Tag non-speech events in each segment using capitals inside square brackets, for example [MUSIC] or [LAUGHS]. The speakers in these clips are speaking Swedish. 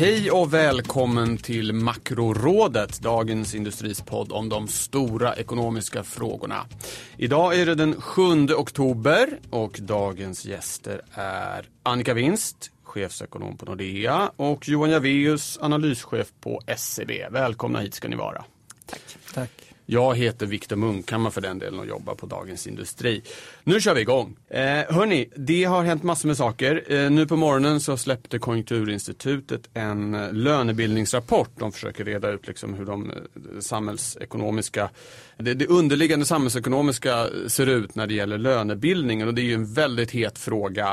Hej och välkommen till Makrorådet, dagens industrispodd om de stora ekonomiska frågorna. Idag är det den 7 oktober och dagens gäster är Annika Winst, chefsekonom på Nordea och Johan Javeus, analyschef på SEB. Välkomna hit ska ni vara. Tack. Tack. Jag heter Viktor Munkhammar för den delen och jobbar på Dagens Industri. Nu kör vi igång. Eh, hörni, det har hänt massor med saker. Eh, nu på morgonen så släppte Konjunkturinstitutet en eh, lönebildningsrapport. De försöker reda ut liksom hur de eh, samhällsekonomiska, det, det underliggande samhällsekonomiska eh, ser ut när det gäller lönebildningen. Och det är ju en väldigt het fråga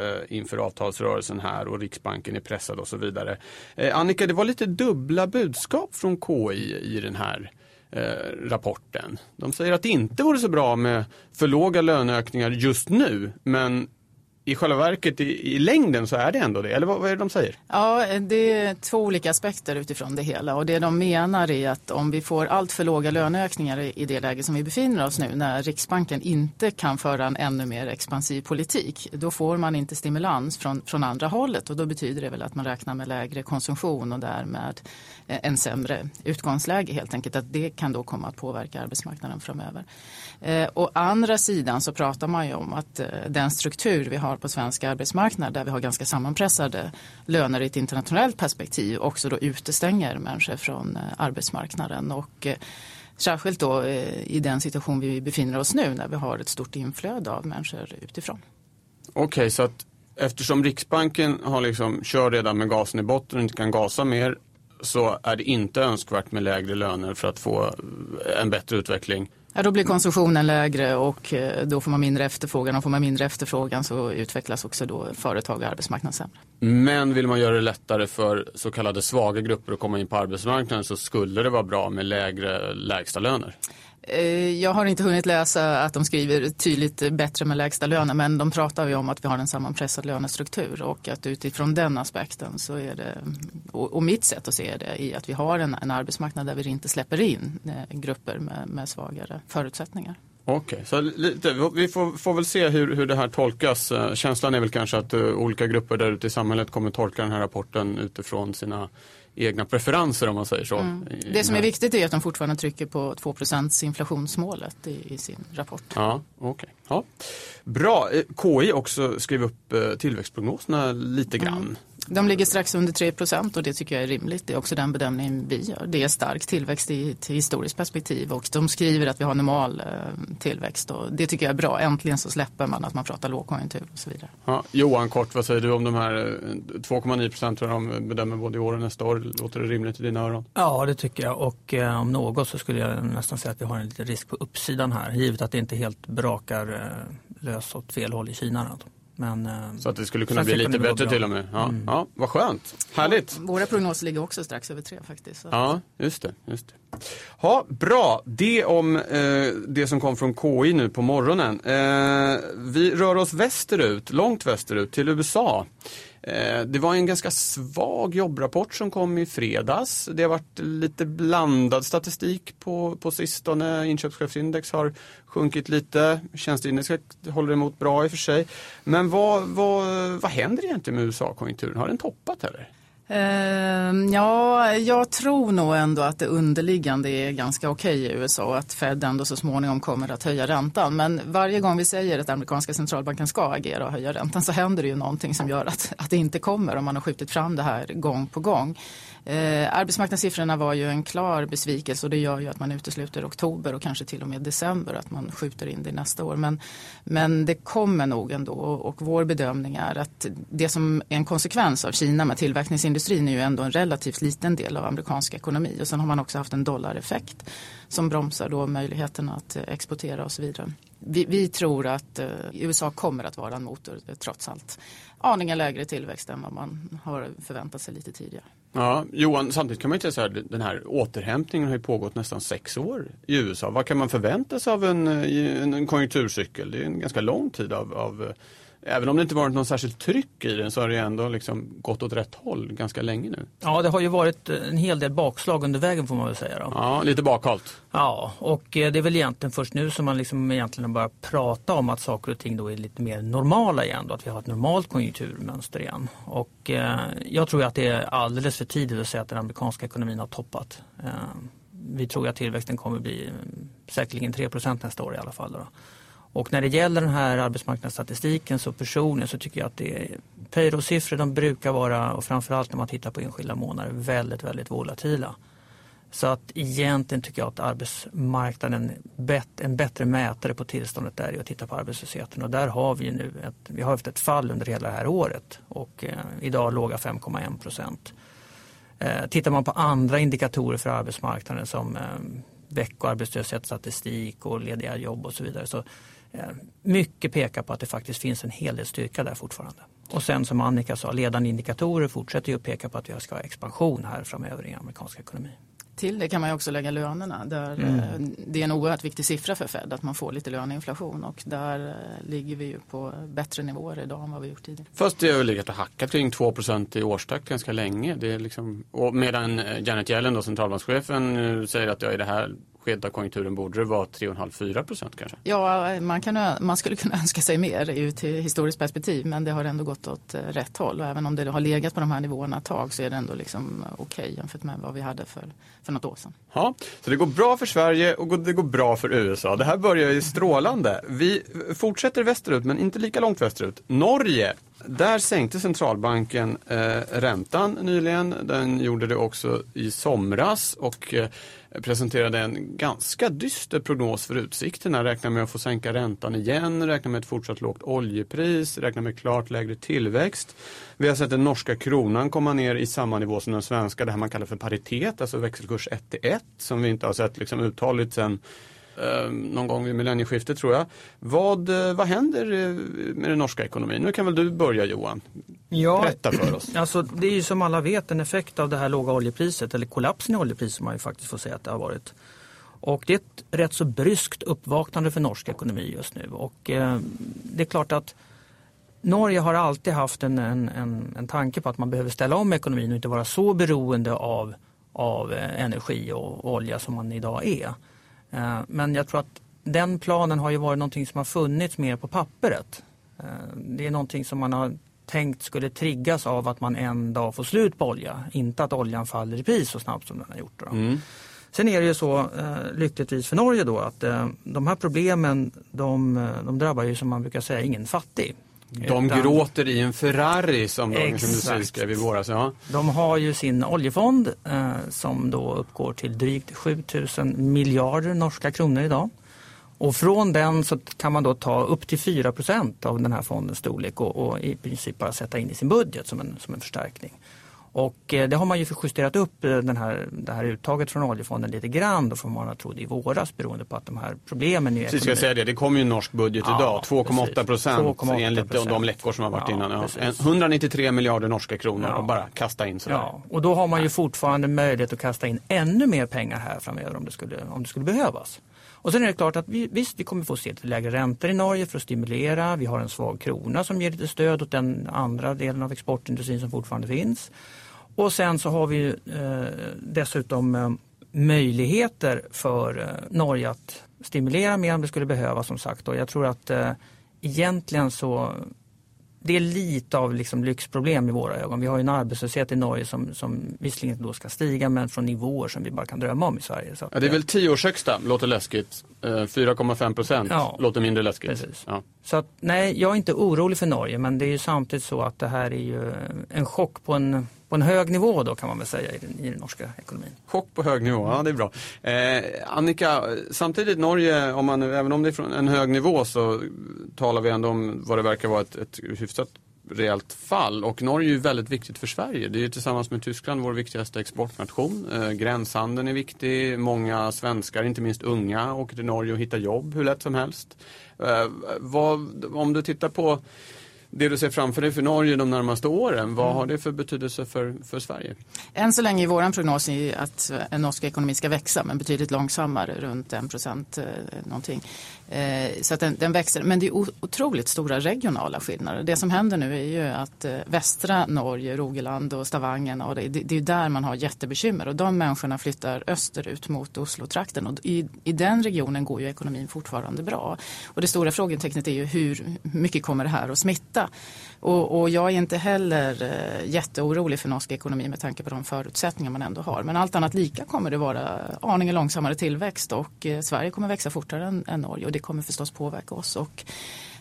eh, inför avtalsrörelsen här och Riksbanken är pressad och så vidare. Eh, Annika, det var lite dubbla budskap från KI i den här Eh, rapporten. De säger att det inte vore så bra med för låga löneökningar just nu, men i själva verket i, i, längden så är det ändå det, eller vad, vad, är det de säger? Ja, det är två olika aspekter utifrån det hela och det de menar är att om vi får allt för låga löneökningar i det läge som vi befinner oss nu när Riksbanken inte kan föra en ännu mer expansiv politik, då får man inte stimulans från, från andra hållet och då betyder det väl att man räknar med lägre konsumtion och därmed eh, en sämre utgångsläge helt enkelt. Att det kan då komma att påverka arbetsmarknaden framöver. Eh, å andra sidan så pratar man ju om att eh, den struktur vi har på svensk arbetsmarknad där vi har ganska sammanpressade löner i ett internationellt perspektiv också då utestänger människor från eh, arbetsmarknaden. Och, eh, Särskilt då eh, i den situation vi befinner oss nu när vi har ett stort inflöde av människor utifrån. Okej, okay, så att eftersom Riksbanken har liksom, kör redan med gasen i botten och inte kan gasa mer så är det inte önskvärt med lägre löner för att få en bättre utveckling. Ja, då blir konsumtionen lägre och eh, då får man mindre efterfrågan och får man mindre efterfrågan så utvecklas också då företag och arbetsmarknad sämre. Men vill man göra det lättare för så kallade svaga grupper att komma in på arbetsmarknaden så skulle det vara bra med lägre lägsta löner. Eh, jag har inte hunnit läsa att de skriver tydligt bättre med lägsta löner men de pratar ju om att vi har en sammanpressad lönestruktur och att utifrån den aspekten så är det, och mitt sätt att se det i att vi har en, en arbetsmarknad där vi inte släpper in eh, grupper med, med svagare förutsättningar. Okej, okay, så lite, vi får, får, väl se hur, hur det här tolkas. Eh, känslan är väl kanske att uh, olika grupper där ute i samhället kommer tolka den här rapporten utifrån sina egna preferenser om man säger så. Mm. Det som är viktigt är att de fortfarande trycker på 2% inflationsmålet i, i, sin rapport. Ja, okay. ja. Bra, eh, KI också skrev upp tillväxtprognoserna lite grann. Mm. De ligger strax under 3% och det tycker jag är rimligt. Det är också den bedömningen vi gör. Det är stark tillväxt i ett historiskt perspektiv och de skriver att vi har normal eh, tillväxt och det tycker jag är bra. Äntligen så släpper man att man pratar lågkonjunktur och så vidare. Ja, Johan, kort, vad säger du om de här 2,9 eh, procent tror de bedömer både i år och nästa år? Låter det rimligt i dina öron? Ja, det tycker jag och eh, om något så skulle jag nästan säga att vi har en liten risk på uppsidan här givet att det inte helt brakar eh, lös åt fel håll i Kina. Då. Men, eh, så att det skulle kunna bli lite bättre till och med. Ja, mm. ja, vad skönt. Härligt. Våra prognoser ligger också strax över tre faktiskt. Ja, just det. Just det. Ja, bra, det om eh, det som kom från KI nu på morgonen. Eh, vi rör oss västerut, långt västerut till USA. Eh, det var en ganska svag jobbrapport som kom i fredags. Det har varit lite blandad statistik på, på sistone. Inköpschefsindex har sjunkit lite. Tjänsteindex håller emot bra i och för sig. Men vad, vad, vad händer egentligen med USA-konjunkturen? Har den toppat eller? Ehm, ja, jag tror nog ändå att det underliggande är ganska okej okay i USA och att Fed ändå så småningom kommer att höja räntan. Men varje gång vi säger att amerikanska centralbanken ska agera och höja räntan så händer det ju någonting som gör att, att det inte kommer om man har skjutit fram det här gång på gång. Eh, arbetsmarknadssiffrorna var ju en klar besvikelse och det gör ju att man utesluter oktober och kanske till och med december att man skjuter in det nästa år. Men, men det kommer nog ändå och vår bedömning är att det som är en konsekvens av Kina med tillverkningsindustrin är ju ändå en relativt liten del av amerikansk ekonomi och sen har man också haft en dollareffekt som bromsar då möjligheten att eh, exportera och så vidare. vi, vi, tror att eh, USA kommer att vara en motor eh, trots allt. Aningen lägre tillväxt än vad man har förväntat sig lite tidigare. Ja, Johan, samtidigt kan man ju säga att den här återhämtningen har ju pågått nästan sex år i USA. Vad kan man förvänta sig av en, eh, en konjunkturcykel? Det är en ganska lång tid av, av eh, Även om det inte varit någon särskilt tryck i den så har det ändå liksom gått åt rätt håll ganska länge nu. Ja, det har ju varit en hel del bakslag under vägen får man väl säga. Då. Ja, lite bakhalt. Ja, och eh, det är väl egentligen först nu som man liksom egentligen börjar prata om att saker och ting då är lite mer normala igen. Då, att vi har ett normalt konjunkturmönster igen. Och eh, jag tror att det är alldeles för tidigt att säga att den amerikanska ekonomin har toppat. Eh, vi tror att tillväxten kommer bli eh, säkerligen 3 nästa år i alla fall. Då. Och när det gäller den här arbetsmarknadsstatistiken så personligen så tycker jag att det är payroll-siffror de brukar vara och framförallt när man tittar på enskilda månader väldigt, väldigt volatila. Så att egentligen tycker jag att arbetsmarknaden en bättre mätare på tillståndet där är att titta på arbetslösheten och där har vi nu ett, vi har haft ett fall under hela det här året och eh, idag låga 5,1 procent. Eh, tittar man på andra indikatorer för arbetsmarknaden som eh, veckoarbetslöshetsstatistik och lediga jobb och så vidare så mycket pekar på att det faktiskt finns en hel del styrka där fortfarande. Och sen som Annika sa, ledande indikatorer fortsätter ju att peka på att vi ska ha expansion här framöver i amerikansk ekonomi. Till det kan man också lägga lönerna. Där mm. Eh, det är en oerhört viktig siffra för Fed att man får lite löneinflation och där eh, ligger vi ju på bättre nivåer idag än vad vi gjort tidigare. Fast det har väl legat och hackat kring 2% i årstakt ganska länge. Det är liksom, och medan Janet Yellen, då, centralbankschefen, säger att ja, i det här skedet av konjunkturen borde det vara 3,5-4 procent kanske? Ja, man, kan, man skulle kunna [LAUGHS] önska sig mer ut i historiskt perspektiv men det har ändå gått åt eh, rätt håll och även om det har legat på de här nivåerna ett tag så är det ändå liksom okej okay jämfört med vad vi hade för, för något år sedan. Ja, så det går bra för Sverige och det går bra för USA. Det här börjar ju strålande. Vi fortsätter västerut men inte lika långt västerut. Norge där sänkte centralbanken eh, räntan nyligen. Den gjorde det också i somras och eh, presenterade en ganska dyster prognos för utsikterna. Räknar med att få sänka räntan igen, räknar med ett fortsatt lågt oljepris, räknar med klart lägre tillväxt. Vi har sett den norska kronan komma ner i samma nivå som den svenska, det här man kallar för paritet, alltså växelkurs 1 till 1 som vi inte har sett liksom uttaligt sedan någon gång vid millennieskiftet tror jag. Vad, eh, vad händer eh, med den norska ekonomin? Nu kan väl du börja Johan? Ja, Berätta för oss. [CLEARS THROAT] Alltså, det är ju som alla vet en effekt av det här låga oljepriset eller kollapsen i oljepriset som man ju faktiskt får säga att det har varit. Och det är ett rätt så bryskt uppvaknande för norsk ekonomi just nu och eh, det är klart att Norge har alltid haft en, en, en, en tanke på att man behöver ställa om ekonomin och inte vara så beroende av, av energi och olja som man idag är. Eh, men jag tror att den planen har ju varit någonting som har funnits mer på pappret. Eh, det är någonting som man har tänkt skulle triggas av att man en dag får slut på olja. Inte att oljan faller i pris så snabbt som den har gjort. Mm. Sen är det ju så eh, lyckligtvis för Norge då att de här problemen de, de drabbar ju som man brukar säga ingen fattig. De Utan, gråter i en Ferrari som Dagens Industri skrev i våras. Ja. De har ju sin oljefond eh, som då uppgår till drygt 7000 miljarder norska kronor idag. Och från den så kan man då ta upp till 4% av den här fondens storlek och, och, i princip bara sätta in i sin budget som en, som en förstärkning. Och eh, det har man ju justerat upp eh, den här, det här uttaget från oljefonden lite grann då från vad man trodde i våras beroende på att de här problemen i ekonomin. säga det, det kom ju en norsk budget ja, idag, 2,8 procent enligt de läckor som har varit ja, innan. Ja. 193 miljarder norska kronor ja. och bara kasta in sådär. Ja. Och då har man ju fortfarande möjlighet att kasta in ännu mer pengar här framöver om det skulle, om det skulle behövas. Och sen är det klart att vi, visst, vi kommer få se lite lägre räntor i Norge för att stimulera. Vi har en svag krona som ger lite stöd åt den andra delen av exportindustrin som fortfarande finns. Och sen så har vi eh, dessutom eh, möjligheter för eh, Norge att stimulera mer om det skulle behövas som sagt. Och jag tror att egentligen så det är lite av liksom lyxproblem i våra ögon. Vi har en arbetslöshet i Norge som, som visserligen då ska stiga men från nivåer som vi bara kan drömma om i Sverige. Så ja, det är väl tioårshögsta, låter läskigt. 4,5 eh, procent ja, låter mindre läskigt. Precis. Ja. Så att, nej, jag är inte orolig för Norge men det är ju samtidigt så att det här är ju en chock på en på en hög nivå då kan man väl säga i den, i den norska ekonomin. Chock på hög nivå, ja det är bra. Eh, Annika, samtidigt Norge, om man, även om det är från en hög nivå så talar vi ändå om vad det verkar vara ett, ett hyfsat rejält fall och Norge är ju väldigt viktigt för Sverige. Det är ju tillsammans med Tyskland vår viktigaste exportnation. Eh, gränshandeln är viktig. Många svenskar, inte minst unga, åker till Norge och hittar jobb hur lätt som helst. Eh, vad, om du tittar på det du ser framför dig för Norge de närmaste åren, vad mm. har det för betydelse för, för Sverige? Än så länge är vår prognos att en norsk ekonomi ska växa men betydligt långsammare, runt 1 procent eh, någonting. Eh, så att den, den, växer. Men det är otroligt stora regionala skillnader. Det som händer nu är ju att eh, västra Norge, Rogaland och Stavanger, och det, det är där man har jättebekymmer och de människorna flyttar österut mot Oslo-trakten och i, i den regionen går ju ekonomin fortfarande bra. Och det stora frågetecknet är ju hur mycket kommer det här att smitta? Och, och, jag är inte heller eh, jätteorolig för norsk ekonomi med tanke på de förutsättningar man ändå har. Men allt annat lika kommer det vara aningen långsammare tillväxt och eh, Sverige kommer växa fortare än, än Norge och det kommer förstås påverka oss. Och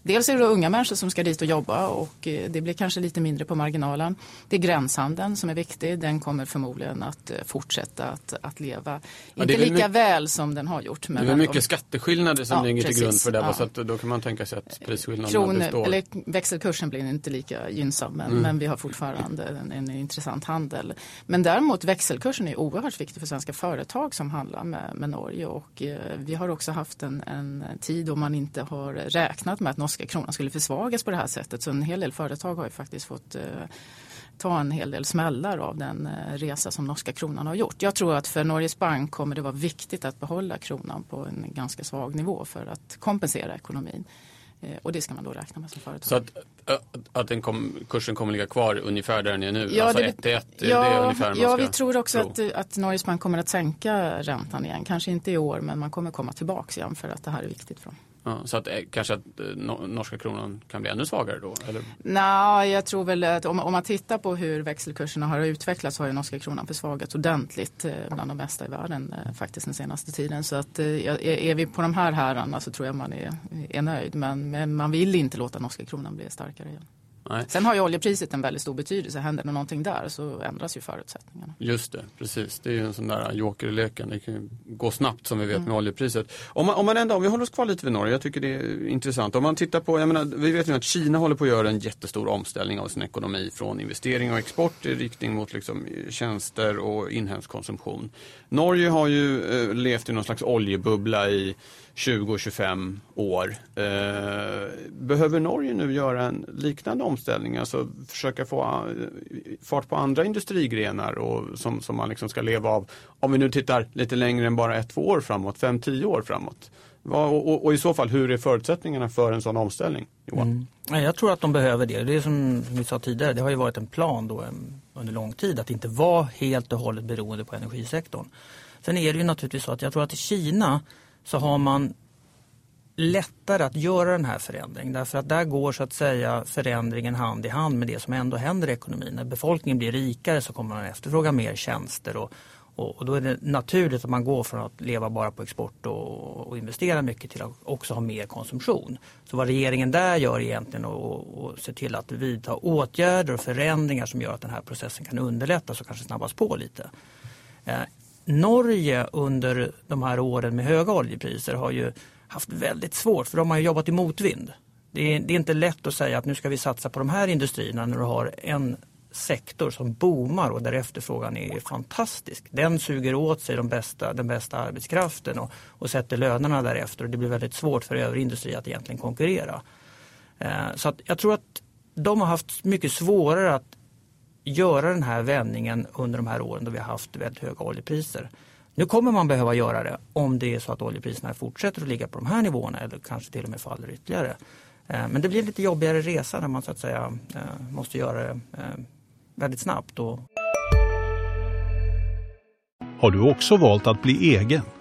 Dels är det unga människor som ska dit och jobba och eh, det blir kanske lite mindre på marginalen. Det är gränshandeln som är viktig. Den kommer förmodligen att eh, fortsätta att, att leva. Ja, Inte lika mycket, väl som den har gjort. det är mycket de, skatteskillnader som ja, ligger till grund för det. Ja. Så att då kan man tänka sig att prisskillnaderna Kron, består. Eller växelkursen blir inte lika gynnsam men, mm. men vi har fortfarande en, en, intressant handel. Men däremot växelkursen är oerhört viktig för svenska företag som handlar med, med Norge och eh, vi har också haft en, en tid då man inte har räknat med att norska kronan skulle försvagas på det här sättet. Så en hel del företag har ju faktiskt fått eh, ta en hel del smällar av den eh, resa som norska kronan har gjort. Jag tror att för Norges bank kommer det vara viktigt att behålla kronan på en ganska svag nivå för att kompensera ekonomin. Eh, och det ska man då räkna med som företag. Så att, att den kom, kursen kommer ligga kvar ungefär där den är nu? Ja, alltså 1 1 ja, det ungefär Ja, vi tror också tro. att, att Norges bank kommer att sänka räntan igen. Kanske inte i år men man kommer komma tillbaka igen för att det här är viktigt för dem. Ja, så att eh, kanske att eh, norska kronan kan bli ännu svagare då? Eller? Nej, jag tror väl att om, om, man tittar på hur växelkurserna har utvecklats så har ju norska kronan försvagats ordentligt eh, bland de bästa i världen faktiskt den senaste tiden. Så att är vi på de här härarna så tror jag man är, är nöjd. Men, men man vill inte låta norska kronan bli starkare igen. Nej. Sen har ju oljepriset en väldigt stor betydelse. Händer det någonting där så ändras ju förutsättningarna. Just det, precis. Det är ju en sån där jokerleken. Det kan gå snabbt som vi vet mm. med oljepriset. Om man, om man ändå, om vi håller oss kvar lite vid Norge, jag tycker det är intressant. Om man tittar på, jag menar, vi vet ju att Kina håller på att göra en jättestor omställning av sin ekonomi från investering och export i riktning mot liksom tjänster och inhemsk konsumtion. Norge har ju eh, levt i någon slags oljebubbla i 20-25 år. Eh, behöver Norge nu göra en liknande omställning, alltså försöka få eh, fart på andra industrigrenar och som, som man liksom ska leva av, om vi nu tittar lite längre än bara ett, två år framåt, fem, tio år framåt. Och, och, och, i så fall, hur är förutsättningarna för en sån omställning? Johan? Mm. Jag tror att de behöver det. Det är som vi sa tidigare, det har ju varit en plan då under lång tid att inte vara helt och hållet beroende på energisektorn. Sen är det ju naturligtvis så att jag tror att i Kina så har man lättare att göra den här förändringen. Därför att där går så att säga förändringen hand i hand med det som ändå händer i ekonomin. När befolkningen blir rikare så kommer man efterfråga mer tjänster och, och, och då är det naturligt att man går från att leva bara på export och, och investera mycket till att också ha mer konsumtion. Så vad regeringen där gör egentligen är att se till att vidta åtgärder och förändringar som gör att den här processen kan underlättas och kanske snabbas på lite. Eh, Norge under de här åren med höga oljepriser har ju haft väldigt svårt för de har jobbat i motvind. Det är, det är, inte lätt att säga att nu ska vi satsa på de här industrierna när du har en sektor som boomar och där efterfrågan är fantastisk. Den suger åt sig de bästa, den bästa arbetskraften och, och sätter lönerna därefter och det blir väldigt svårt för övrig industri att egentligen konkurrera. Eh, så att jag tror att de har haft mycket svårare att göra den här vändningen under de här åren då vi har haft väldigt höga oljepriser. Nu kommer man behöva göra det om det är så att oljepriserna fortsätter att ligga på de här nivåerna eller kanske till och med faller ytterligare. Eh, men det blir en lite jobbigare resa när man så att säga eh, måste göra det eh, väldigt snabbt. Har du också valt att bli egen?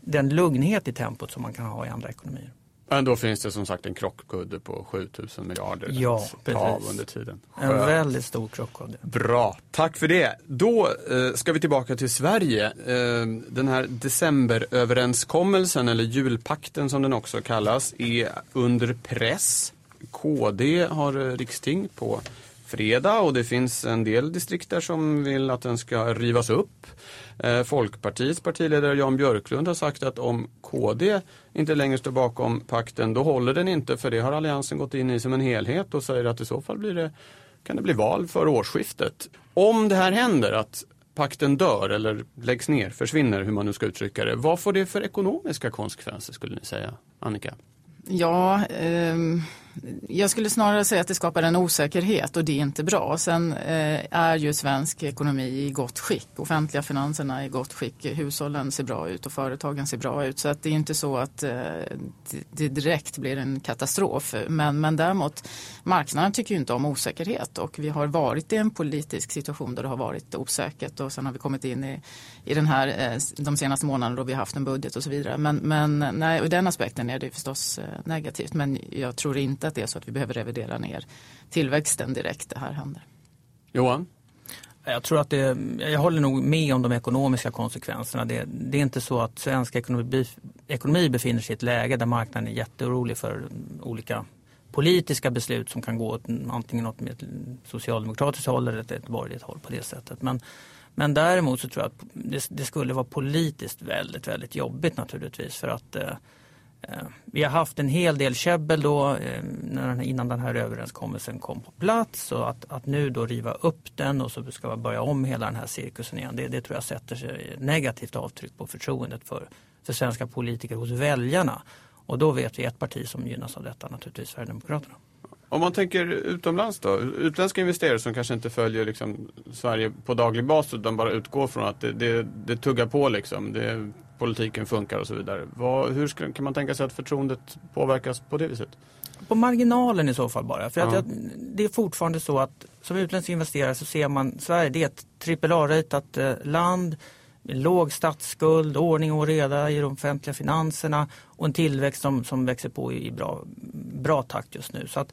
den lugnhet i tempot som man kan ha i andra ekonomier. Men då finns det som sagt en krockkudde på 7000 miljarder Ja, att ta av under tiden. En Skönt. väldigt stor krockkudde. Bra, tack för det. Då eh, ska vi tillbaka till Sverige. Eh, den här decemberöverenskommelsen, eller julpakten som den också kallas, är under press. KD har eh, riksting på fredag och det finns en del distrikt där som vill att den ska rivas upp. Eh, Folkpartiets partiledare Jan Björklund har sagt att om KD inte längre står bakom pakten då håller den inte för det har Alliansen gått in i som en helhet och säger att i så fall blir det, kan det bli val för årsskiftet. Om det här händer, att pakten dör eller läggs ner, försvinner, hur man nu ska uttrycka det. Vad får det för ekonomiska konsekvenser skulle ni säga, Annika? Ja, eh, jag skulle snarare säga att det skapar en osäkerhet och det är inte bra. Sen eh, är ju svensk ekonomi i gott skick. Offentliga finanserna är i gott skick. Hushållen ser bra ut och företagen ser bra ut. Så att det är inte så att eh, det- det direkt blir en katastrof. Men, men däremot, marknaden tycker ju inte om osäkerhet och vi har varit i en politisk situation där det har varit osäkert och sen har vi kommit in i, i den här eh, de senaste månaderna då vi har haft en budget och så vidare. Men, men nej, ur den aspekten är det förstås eh, negativt. Men jag tror inte att det är så att vi behöver revidera ner tillväxten direkt det här händer. Johan? Jag tror att det, jag håller nog med om de ekonomiska konsekvenserna. Det, det är inte så att svensk ekonomi, ekonomi befinner sig i ett läge där marknaden är jätteorolig för olika politiska beslut som kan gå åt antingen åt ett socialdemokratiskt håll eller ett, ett borgerligt håll på det sättet. Men, men däremot så tror jag att det, det skulle vara politiskt väldigt, väldigt jobbigt naturligtvis för att eh, eh Vi har haft en hel del käbbel då eh, innan den här överenskommelsen kom på plats och att, att nu då riva upp den och så ska vi börja om hela den här cirkusen igen. Det, det tror jag sätter sig negativt avtryck på förtroendet för, för svenska politiker hos väljarna. Och då vet vi ett parti som gynnas av detta, naturligtvis Sverigedemokraterna. Om man tänker utomlands då, utländska investerare som kanske inte följer liksom Sverige på daglig basis utan bara utgår från att det, det, det tuggar på liksom, det, politiken funkar och så vidare. Vad, hur ska, kan man tänka sig att förtroendet påverkas på det viset? På marginalen i så fall bara. För att Ja. jag, det är fortfarande så att som utländsk investerare så ser man Sverige, det är ett AAA-ratat eh, land med låg statsskuld, ordning och reda i de offentliga finanserna och en tillväxt som, som växer på i bra, bra takt just nu. Så att,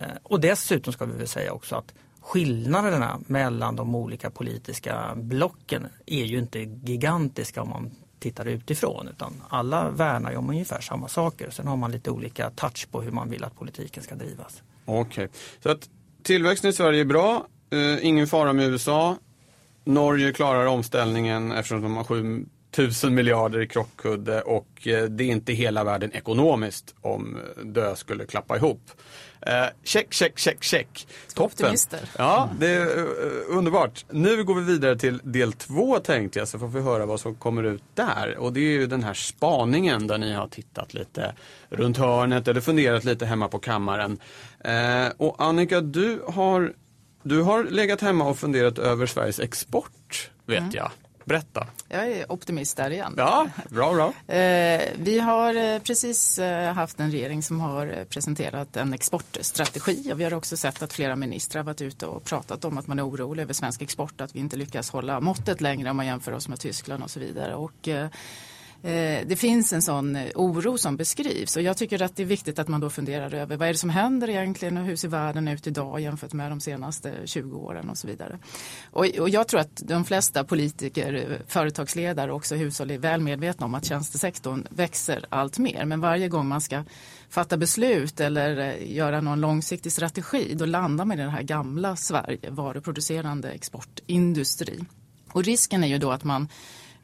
Eh, och dessutom ska vi väl säga också att skillnaderna mellan de olika politiska blocken är ju inte gigantiska om man tittar utifrån utan alla värnar ju om ungefär samma saker. Sen har man lite olika touch på hur man vill att politiken ska drivas. Okej, så att tillväxten i Sverige är bra, eh, ingen fara med USA. Norge klarar omställningen eftersom de har 7000 miljarder i krockkudde och eh, det är inte hela världen ekonomiskt om eh, dö skulle klappa ihop. Eh, check, check, check, check. Toppen. Ja, det är eh, underbart. Nu går vi vidare till del två tänkte jag så får vi höra vad som kommer ut där. Och det är ju den här spaningen där ni har tittat lite runt hörnet eller funderat lite hemma på kammaren. Eh, och Annika, du har, du har legat hemma och funderat över Sveriges export, vet jag. Berätta. Jag är optimist där igen. Ja, bra, bra. [LAUGHS] Eh, vi har eh, precis eh, haft en regering som har presenterat en exportstrategi och vi har också sett att flera ministrar varit ute och pratat om att man är orolig över svensk export, att vi inte lyckas hålla måttet längre om man jämför oss med Tyskland och så vidare. Och, Eh, det finns en sån eh, oro som beskrivs och jag tycker att det är viktigt att man då funderar över vad är det som händer egentligen och hur ser världen ut idag jämfört med de senaste 20 åren och så vidare. Och, och jag tror att de flesta politiker, eh, företagsledare och också hushåll är väl medvetna om att tjänstesektorn växer allt mer. Men varje gång man ska fatta beslut eller göra någon långsiktig strategi då landar man i det här gamla Sverige, varuproducerande exportindustri. Och risken är ju då att man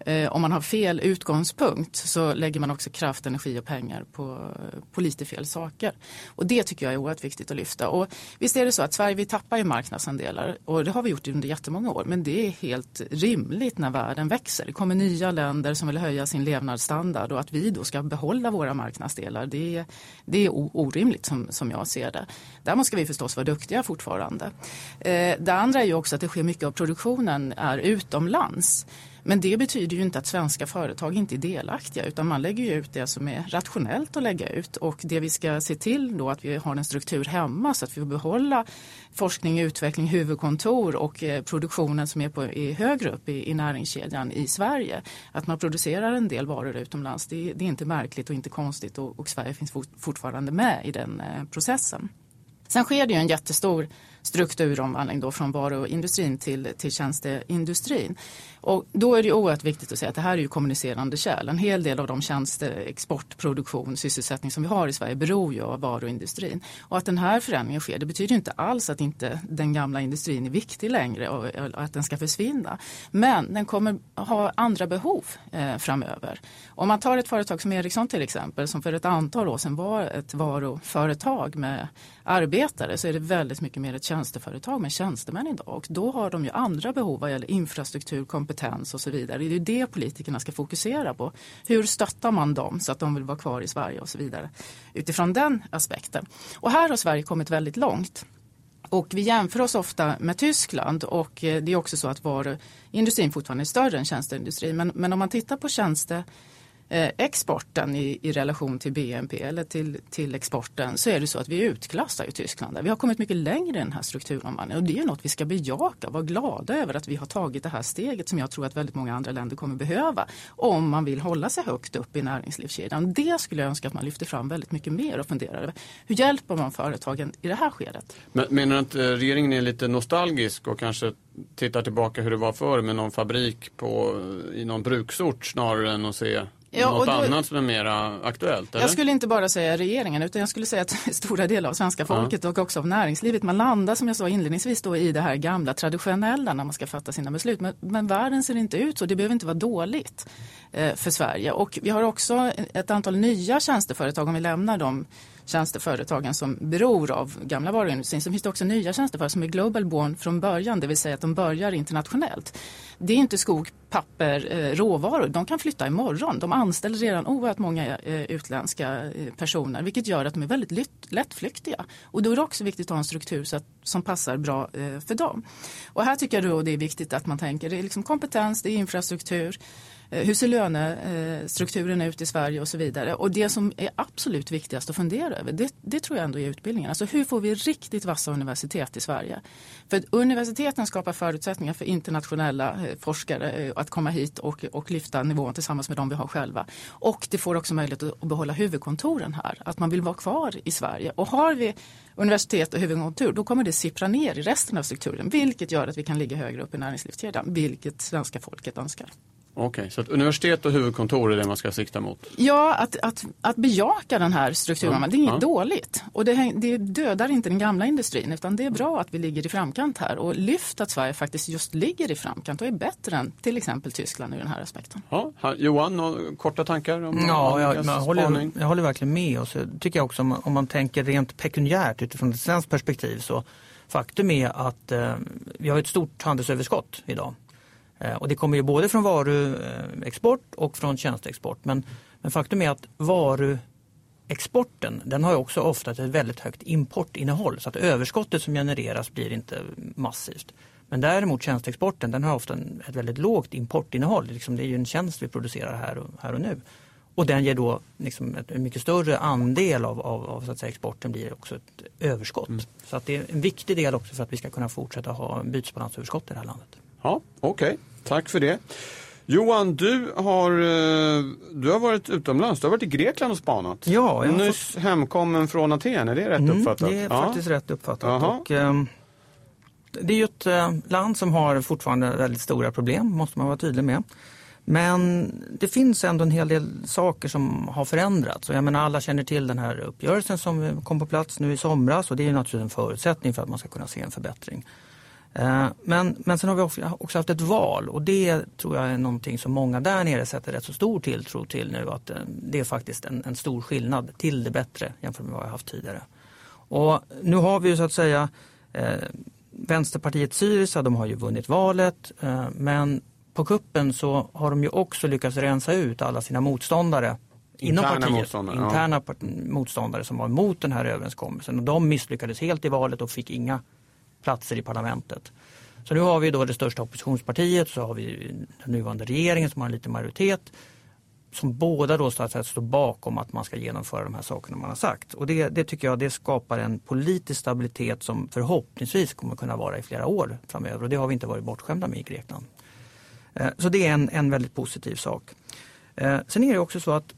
Eh, om man har fel utgångspunkt så lägger man också kraft, energi och pengar på, på lite fel saker. Och det tycker jag är oerhört viktigt att lyfta. Och visst är det så att Sverige vi tappar ju marknadsandelar och det har vi gjort under jättemånga år. Men det är helt rimligt när världen växer. Det kommer nya länder som vill höja sin levnadsstandard och att vi då ska behålla våra marknadsdelar det, det är orimligt som, som jag ser det. Däremot ska vi förstås vara duktiga fortfarande. Eh, det andra är ju också att det sker mycket av produktionen är utomlands. Men det betyder ju inte att svenska företag inte är delaktiga utan man lägger ut det som är rationellt att lägga ut och det vi ska se till då att vi har en struktur hemma så att vi får behålla forskning, utveckling, huvudkontor och eh, produktionen som är, på, är högre upp i, i näringskedjan i Sverige. Att man producerar en del varor utomlands det, det är inte märkligt och inte konstigt och, och Sverige finns fortfarande med i den eh, processen. Sen sker det ju en jättestor strukturomvandling då från varuindustrin till, till tjänsteindustrin. Och då är det oerhört viktigt att säga att det här är ju kommunicerande kärl. En hel del av de tjänster, export, produktion, sysselsättning som vi har i Sverige beror ju av varuindustrin. Och att den här förändringen sker det betyder inte alls att inte den gamla industrin är viktig längre och att den ska försvinna. Men den kommer ha andra behov eh, framöver. Om man tar ett företag som Ericsson till exempel som för ett antal år sedan var ett varuföretag med arbetare så är det väldigt mycket mer ett tjänsteföretag med tjänstemän idag. Och då har de ju andra behov vad gäller infrastruktur, kompetens och så vidare. Det är det politikerna ska fokusera på. Hur stöttar man dem så att de vill vara kvar i Sverige och så vidare. Utifrån den aspekten. Och här har Sverige kommit väldigt långt. Och vi jämför oss ofta med Tyskland och eh, det är också så att varuindustrin fortfarande är större än tjänsteindustrin. Men, men om man tittar på tjänste Eh, exporten i, i, relation till BNP eller till, till exporten så är det så att vi utklassar ju Tyskland. Vi har kommit mycket längre i den här strukturomvandlingen och det är något vi ska bejaka och vara glada över att vi har tagit det här steget som jag tror att väldigt många andra länder kommer behöva om man vill hålla sig högt upp i näringslivskedjan. Det skulle jag önska att man lyfter fram väldigt mycket mer och funderar över. Hur hjälper man företagen i det här skedet? Men, menar du att eh, regeringen är lite nostalgisk och kanske tittar tillbaka hur det var förr med någon fabrik på, i någon bruksort snarare än att se Ja, Något då, annat som är mer aktuellt? Eller? Jag skulle inte bara säga regeringen utan jag skulle säga att [LAUGHS] stora delar av svenska folket ja. och också av näringslivet. Man landar som jag sa inledningsvis då i det här gamla traditionella när man ska fatta sina beslut. Men, men världen ser inte ut så, det behöver inte vara dåligt eh, för Sverige. Och vi har också ett antal nya tjänsteföretag om vi lämnar dem tjänsteföretagen som beror av gamla varuindustrin så finns det också nya tjänsteföretag som är global born från början, det vill säga att de börjar internationellt. Det är inte skog, papper, eh, råvaror. De kan flytta imorgon. De anställer redan oerhört många eh, utländska eh, personer vilket gör att de är väldigt lättflyktiga. Och då är det också viktigt att ha en struktur så att, som passar bra för dem. Och här tycker jag då det är viktigt att man tänker det är liksom kompetens, det är infrastruktur, Eh, hur ser lönestrukturen ut i Sverige och så vidare. Och det som är absolut viktigast att fundera över det, det tror jag ändå är utbildningen. Alltså hur får vi riktigt vassa universitet i Sverige? För universiteten skapar förutsättningar för internationella eh, forskare eh, att komma hit och, och lyfta nivån tillsammans med de vi har själva. Och det får också möjlighet att behålla huvudkontoren här. Att man vill vara kvar i Sverige. Och har vi universitet och huvudkontor då kommer det sippra ner i resten av strukturen. Vilket gör att vi kan ligga högre upp i näringslivskedjan. Vilket svenska folket önskar. Okej, okay, så att universitet och huvudkontor är det man ska sikta mot? Ja, att, att, att bejaka den här strukturen, ja. det är inget ja. dåligt. Och det, det, dödar inte den gamla industrin utan det är bra att vi ligger i framkant här och lyft att Sverige faktiskt just ligger i framkant och är bättre än till exempel Tyskland i den här aspekten. Ja, Johan, några korta tankar? Om ja, jag, jag, håller, jag håller verkligen med och så tycker jag också om, om man tänker rent pekuniärt utifrån ett svenskt perspektiv så faktum är att eh, vi har ett stort handelsöverskott idag. Eh, och det kommer ju både från varuexport och från tjänsteexport. Men, men faktum är att varuexporten den har också ofta ett väldigt högt importinnehåll så att överskottet som genereras blir inte massivt. Men däremot tjänsteexporten den har ofta ett väldigt lågt importinnehåll. Liksom det är ju en tjänst vi producerar här och, här och nu. Och den ger då liksom en mycket större andel av, av, av så att säga, exporten blir också ett överskott. Mm. Så att det är en viktig del också för att vi ska kunna fortsätta ha bytesbalansöverskott i det här landet. Ja, Okej, okay. tack för det. Johan, du har, eh, du har varit utomlands. Du har varit i Grekland och spanat. Ja, jag Nyss fått... hemkommen från Aten, är det rätt mm, uppfattat? Det är ja. faktiskt rätt uppfattat. Och, eh, det är ju ett eh, land som har fortfarande väldigt stora problem, måste man vara tydlig med. Men det finns ändå en hel del saker som har förändrats. Och jag menar, alla känner till den här uppgörelsen som kom på plats nu i somras och det är naturligtvis en förutsättning för att man ska kunna se en förbättring. Eh, men, men sen har vi också haft ett val och det tror jag är någonting som många där nere sätter rätt så stor tilltro till nu att eh, det är faktiskt en, en stor skillnad till det bättre jämfört med vad jag haft tidigare. Och nu har vi ju så att säga eh, Vänsterpartiet Syriza, de har ju vunnit valet eh, men på kuppen så har de ju också lyckats rensa ut alla sina motståndare inom Interna partiet. motståndare, interna part- motståndare som var emot den här överenskommelsen och de misslyckades helt i valet och fick inga platser i parlamentet. Så nu har vi då det största oppositionspartiet, så har vi den nuvarande regeringen som har en liten majoritet som båda då så att säga står bakom att man ska genomföra de här sakerna man har sagt. Och det, det tycker jag det skapar en politisk stabilitet som förhoppningsvis kommer kunna vara i flera år framöver och det har vi inte varit bortskämda med i Grekland. Eh, så det är en, en väldigt positiv sak. Eh, sen är det också så att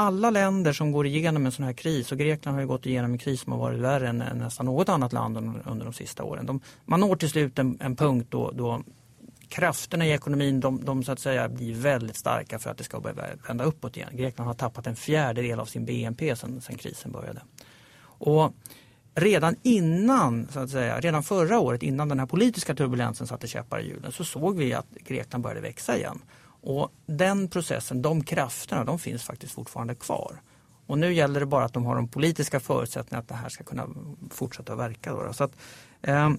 alla länder som går igenom en sån här kris och Grekland har ju gått igenom en kris som har varit värre än, än nästan något annat land under, under de sista åren. De, man når till slut en, en punkt då, då krafterna i ekonomin de, de så att säga blir väldigt starka för att det ska börja vända uppåt igen. Grekland har tappat en fjärdedel av sin BNP sedan, sedan krisen började. Och redan innan, så att säga, redan förra året innan den här politiska turbulensen satte käppar i hjulen så såg vi att Grekland började växa igen. Och den processen, de krafterna, de finns faktiskt fortfarande kvar. Och nu gäller det bara att de har de politiska förutsättningarna att det här ska kunna fortsätta verka. Då. Så att, eh,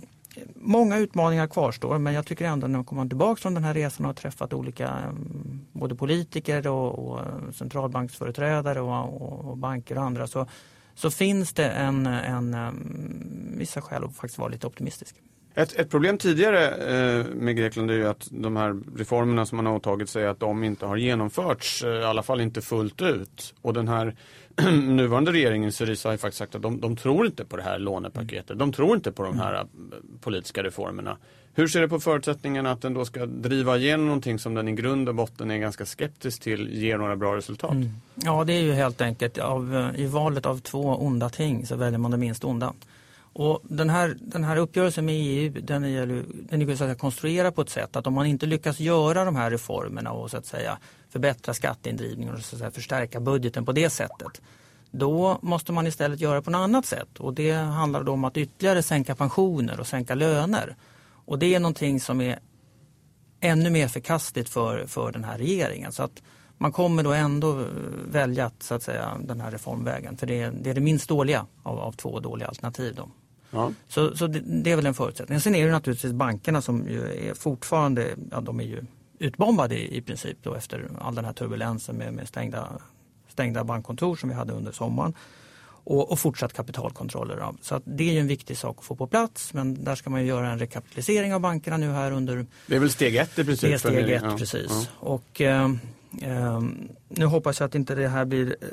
många utmaningar kvarstår men jag tycker ändå när man kommer tillbaka från den här resan och har träffat olika ehm, både politiker och, och eh, centralbanksföreträdare och, och, och banker och andra så, så finns det en, en, ehm, vissa skäl att faktiskt vara lite optimistisk. Ett, ett problem tidigare eh, med Grekland är ju att de här reformerna som man har åtagit sig att de inte har genomförts, eh, i alla fall inte fullt ut. Och den här [CLEARS THROAT] nuvarande regeringen, Syriza, har ju faktiskt sagt att de, de tror inte på det här lånepaketet. De tror inte på de här eh, politiska reformerna. Hur ser du på förutsättningarna att den då ska driva igenom någonting som den i grund och botten är ganska skeptisk till ger några bra resultat? Mm. Ja, det är ju helt enkelt av, eh, i valet av två onda ting så väljer man det minst onda. Och den här, den här uppgörelsen med EU den är, den är så att konstruerad på ett sätt att om man inte lyckas göra de här reformerna och så att säga förbättra skatteindrivningen och så att säga förstärka budgeten på det sättet då måste man istället göra på något annat sätt och det handlar då om att ytterligare sänka pensioner och sänka löner. Och det är någonting som är ännu mer förkastligt för, för den här regeringen. Så att man kommer då ändå eh, välja att, så att säga, den här reformvägen. För det är det, är det minst dåliga av, av två dåliga alternativ. Då. Ja. Så, så det, det är väl en förutsättning. Sen är det naturligtvis bankerna som är fortfarande, ja de är ju utbombade i, i princip då efter all den här turbulensen med, med stängda, stängda bankkontor som vi hade under sommaren. Och, och fortsatt kapitalkontroller. Så det är ju en viktig sak att få på plats men där ska man ju göra en rekapitalisering av bankerna nu här under Det är väl steg ett i princip? det är steg ett, Ja, precis. ja. Och, eh, nu hoppas jag att inte det här blir eh,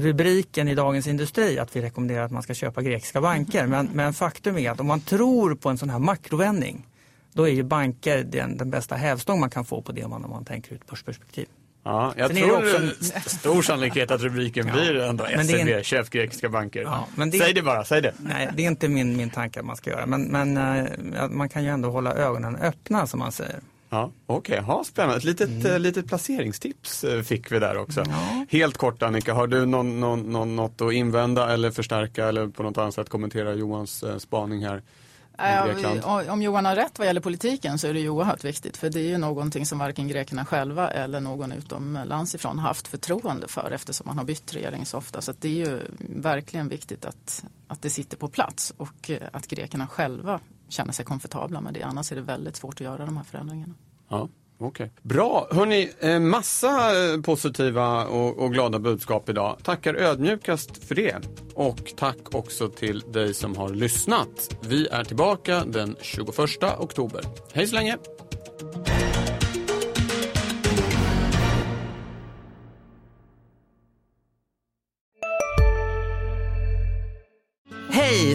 rubriken i Dagens Industri att vi rekommenderar att man ska köpa grekiska banker. Men, men faktum är att om man tror på en sån här makrovändning då är ju banker den, den bästa hävstång man kan få på det om man, om man tänker ut börsperspektiv. Ja, jag Sen det tror också det en- är stor sannolikhet att rubriken Ja. blir ändå är en- SEB, köp grekiska banker. Ja, det- Säg det bara, säg det. Nej, det är inte min, min tanke att man ska göra. Men, men eh, man kan ju ändå hålla ögonen öppna som man säger. Ja, Okej, okay. spännande. Ett litet, Mm. eh, litet placeringstips eh, fick vi där också. Helt kort Annika, har du någon, någon, någon, något att invända eller förstärka eller på något annat sätt kommentera Johans eh, spaning här? Ja, om Johan har rätt vad gäller politiken så är det ju oerhört viktigt för det är ju någonting som varken grekerna själva eller någon utomlands ifrån haft förtroende för eftersom man har bytt regering så ofta. Så att det är ju verkligen viktigt att, att det sitter på plats och att grekerna själva känner sig komfortabla med det. Annars är det väldigt svårt att göra de här förändringarna. Ja, Okay. Bra, hörni, eh, massa eh, positiva och, och glada budskap idag. Tackar ödmjukast för det. Och tack också till dig som har lyssnat. Vi är tillbaka den 21 oktober. Hej så länge!